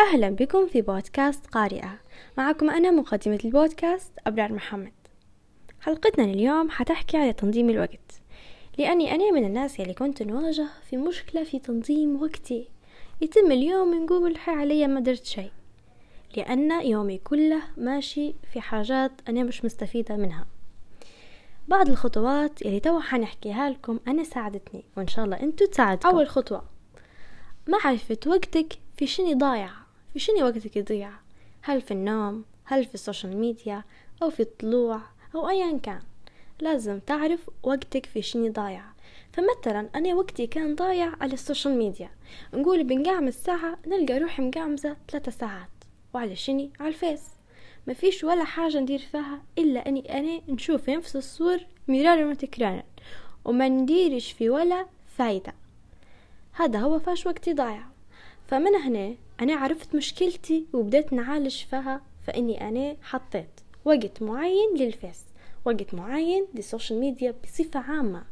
أهلا بكم في بودكاست قارئة. معكم أنا مقدمة البودكاست أبرار محمد. حلقتنا اليوم حتحكي على تنظيم الوقت. لأني أنا من الناس اللي كنت نواجه في مشكلة في تنظيم وقتي. يتم اليوم نقول حي عليا ما درت شيء. لأن يومي كله ماشي في حاجات أنا مش مستفيدة منها. بعض الخطوات اللي توا حنحكيها لكم أنا ساعدتني وإن شاء الله أنتوا تساعدكم. أول خطوة. معرفة وقتك في شنو ضايع؟ شنو وقتك يضيع؟ هل في النوم؟ هل في ال social media؟ أو في الطلوع؟ أو أيا كان؟ لازم تعرف وقتك في شنو ضايع. فمثلا أنا وقتي كان ضايع على ال social media. نقول بنقعمز ساعة نلقى روحي مقعمزة ثلاثة ساعات. وعلى شني على الفيس. ما فيش ولا حاجة ندير فيها إلا أني أنا نشوف نفس الصور مرارا وتكرارا. وما نديرش في ولا فايدة. هذا هو فاش وقتي ضايع. فمن هنا أنا عرفت مشكلتي وبدأت نعالج فيها فإني أنا حطيت وقت معين للفيس وقت معين لل social media بصفة عامة.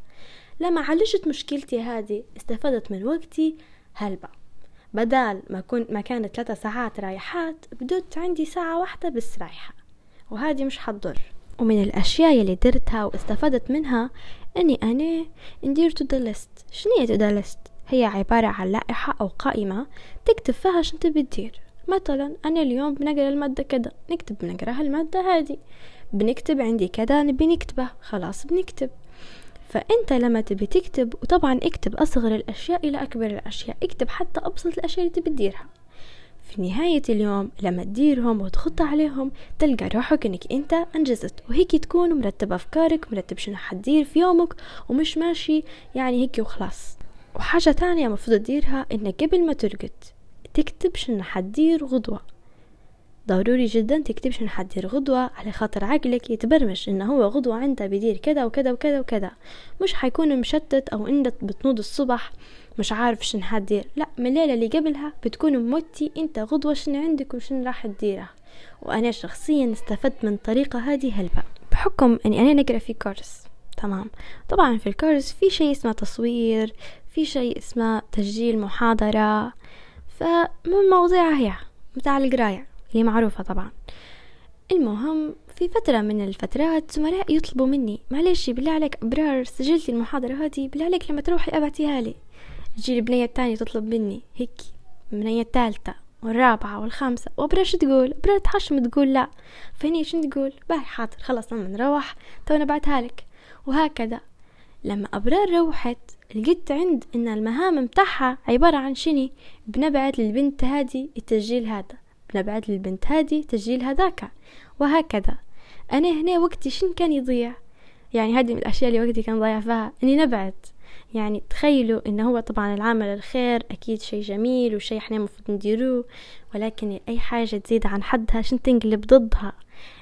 لما عالجت مشكلتي هذه استفدت من وقتي هلبة. بدال ما كنت ما كانت ثلاثة ساعات رايحات بدوت عندي ساعة واحدة بس رايحة وهذه مش حتضر. ومن الأشياء اللي درتها واستفدت منها أني أنا ندير to do list شنو هي to do list هي عبارة عن لائحة أو قائمة تكتب فيها شنو تبي تدير. مثلا أنا اليوم بنقرأ المادة كذا نكتب بنقرأها المادة هذه. بنكتب عندي كذا نبي نكتبه. خلاص بنكتب. فأنت لما تبي تكتب وطبعا اكتب أصغر الأشياء إلى أكبر الأشياء اكتب حتى أبسط الأشياء اللي تبي تديرها. في نهاية اليوم لما تديرهم وتخط عليهم تلقى روحك إنك أنت أنجزت. وهيك تكون مرتب أفكارك مرتب شنو حتدير في يومك ومش ماشي يعني هيك وخلاص. وحاجة تانية مفروض تديرها انك قبل ما ترقد تكتب شنو حتدير غدوة. ضروري جدا تكتب شنو حتدير غدوة على خاطر عقلك يتبرمج انه هو غدوة عنده بيدير كذا وكذا وكذا وكذا. مش حيكون مشتت أو انت بتنوض الصبح مش عارف شنو حتدير. لا من الليلة اللي قبلها بتكون موتي أنت غدوة شنو عندك وشنو راح تديره وأنا شخصيا استفدت من الطريقة هذه هلبا بحكم إني أنا نقرأ في كورس. تمام. طبعا في الكورس في شيء اسمه تصوير في شيء اسمه تسجيل محاضرة فمو المواضيع هي متاع القراية اللي معروفة طبعا. المهم في فترة من الفترات زملاء يطلبوا مني معلش بالله عليك أبرار سجلتي المحاضرة هذه بالله عليك لما تروحي أبعتيها لي. تجي البنية التانية تطلب مني هيك البنية الثالثة والرابعة والخامسة. وأبرار شو تقول؟ أبرار تحشم تقول لا. فهني شو تقول؟ باهي حاضر خلاص لما نروح تو أنا بعتها لك. وهكذا. لما أبرار روحت لقيت عند إن المهام متاعها عبارة عن شني بنبعت للبنت هذه التسجيل هذا. بنبعت للبنت هذه تسجيل هذاك. وهكذا. أنا هنا وقتي شن كان يضيع؟ يعني هذه من الأشياء اللي وقتي كان ضايع فيها إني نبعت يعني تخيلوا إنه هو طبعا العمل الخير أكيد شيء جميل وشيء إحنا المفروض نديروه ولكن أي حاجة تزيد عن حدها شن تنقلب ضدها؟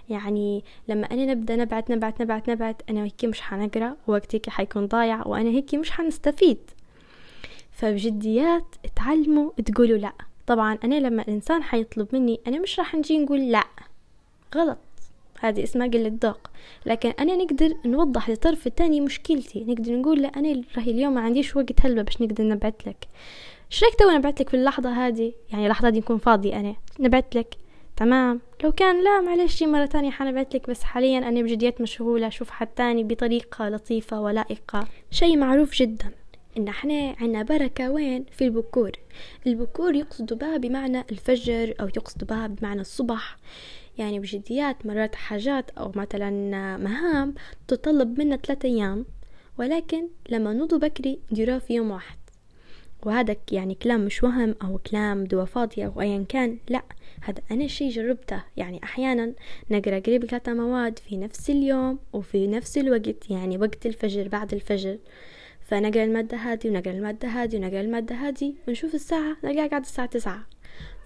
يعني لما أنا نبدأ نبعت نبعت نبعت نبعت أنا هيك مش حنقرأ وقتي حيكون ضايع وأنا هيك مش حنستفيد. فبجديات تعلموا تقولوا لأ. طبعا أنا لما الإنسان حيطلب مني أنا مش راح نجي نقول لأ. غلط. هذه اسمها قلة ذوق لكن أنا نقدر نوضح للطرف الثاني مشكلتي. نقدر نقول له أنا راهي اليوم ما عنديش وقت هلبة باش نقدر نبعت لك. شن رايك توا نبعت لك في اللحظة هذه؟ يعني اللحظة دي نكون فاضي أنا. نبعت لك تمام. لو كان لا معلش مرة تانية حنبعت لك بس حاليا أنا بجديات مشغولة. أشوف حد تاني بطريقة لطيفة ولائقة. شيء معروف جدا إن إحنا عنا بركة وين؟ في البكور. البكور يقصد بها بمعنى الفجر أو يقصد بها بمعنى الصبح. يعني بجديات مرات حاجات أو مثلا مهام تطلب منا ثلاثة أيام. ولكن لما نوضو بكري نديروها في يوم واحد. وهذا يعني كلام مش وهم أو كلام دوا فاضية أو أيا كان لا هذا أنا شي جربته. يعني أحيانا نقرأ قريب ثلاثة مواد في نفس اليوم وفي نفس الوقت يعني وقت الفجر بعد الفجر. فنقرأ المادة هذه ونقرأ المادة هذه ونقرأ المادة هذه ونشوف الساعة نلقاها قاعدة الساعة تسعة.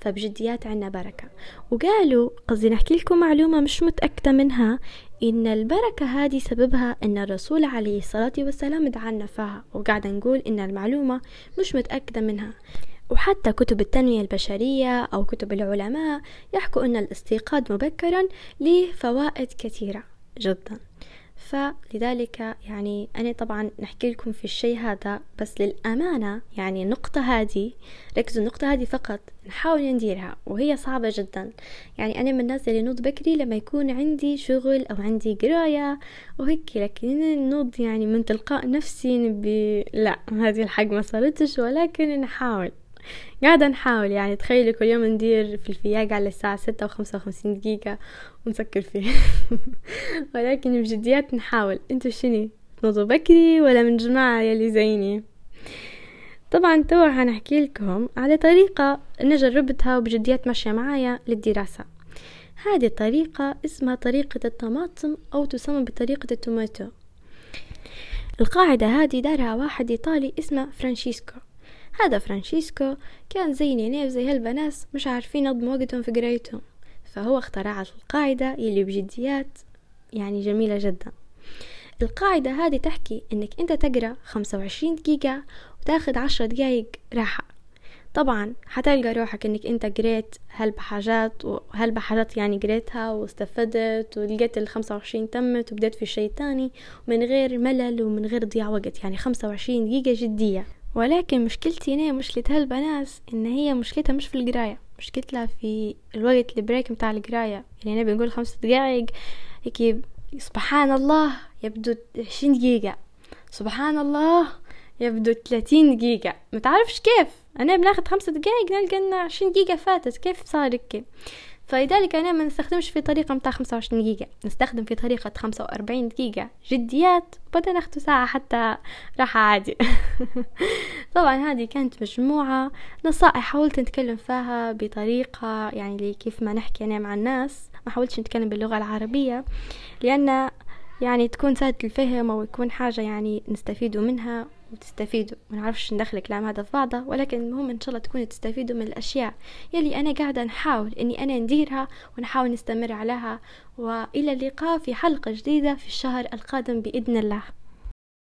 فبجديات عنا بركة. وقالوا قصدي نحكي لكم معلومة مش متأكدة منها إن البركة هذه سببها إن الرسول عليه الصلاة والسلام دعانا فيها وقاعدة نقول إن المعلومة مش متأكدة منها. وحتى كتب التنمية البشرية أو كتب العلماء يحكوا أن الاستيقاظ مبكرا له فوائد كثيرة جدا. فلذلك يعني أنا طبعا نحكي لكم في الشيء هذا بس للأمانة يعني النقطة هذه ركزوا النقطة هذه فقط نحاول نديرها وهي صعبة جدا. يعني أنا من الناس اللي نوض بكري لما يكون عندي شغل أو عندي قراية وهيك لكن نوض يعني من تلقاء نفسي نبي لا هذه الحق ما صارتش ولكن نحاول. قاعدة نحاول يعني تخيلوا كل يوم ندير في الفياق على الساعة ستة وخمسة وخمسين دقيقة ونسكر فيه. ولكن بجديات نحاول. انتو شني تنوضوا بكري ولا من جماعة يلي زيني؟ طبعا توا هنحكي لكم على طريقة أنا جربتها وبجديات ماشية معايا للدراسة. هذه الطريقة اسمها طريقة الطماطم أو تسمى بطريقة ال tomato. القاعدة هذه دارها واحد إيطالي اسمه فرانشيسكو. هذا فرانشيسكو كان زي نينيف زي هالبنات مش عارفين ينظموا وقتهم في قرايتهم. فهو اخترع القاعدة اللي بجديات يعني جميلة جدا. القاعدة هذه تحكي إنك أنت تقرأ خمسة وعشرين دقيقة وتاخد عشرة دقايق راحة. طبعا حتلقى روحك إنك أنت قريت هالبحاجات وهالبحاجات يعني قريتها واستفدت ولقيت الخمسة وعشرين تمت وبدأت في شيء تاني من غير ملل ومن غير ضياع وقت. يعني خمسة وعشرين دقيقة جدية. ولكن مشكلتي هنا مشكلة هالبنات إن هي مشكلتها مش في القراية. مشكلتها في الوقت البريك متاع القراية. يعني أنا بنقول خمس دقايق هيك سبحان الله يبدو عشرين دقيقة. سبحان الله يبدو ثلاثين دقيقة. متعرفش كيف؟ أنا بناخد خمسة دقايق نلقى إن عشرين دقيقة فاتت. كيف صار هيك؟ فلذلك أنا ما نستخدمش في طريقة متاع خمسة وعشرين دقيقة نستخدم في خمسة وأربعين دقيقة جديات وبعدين ناخد ساعة حتى راحة عادي. طبعا هذه كانت مجموعة نصائح حاولت نتكلم فيها بطريقة يعني كيف ما نحكي أنا مع الناس. ما حاولتش نتكلم باللغة العربية لأن يعني تكون سهلة الفهم أو يكون حاجة يعني نستفيدوا منها. وتستفيدوا. ما نعرفش ندخل الكلام هذا في بعضه ولكن المهم إن شاء الله تكونوا تستفيدوا من الأشياء يلي أنا قاعدة نحاول إني أنا نديرها ونحاول نستمر عليها. وإلى اللقاء في حلقة جديدة في الشهر القادم بإذن الله.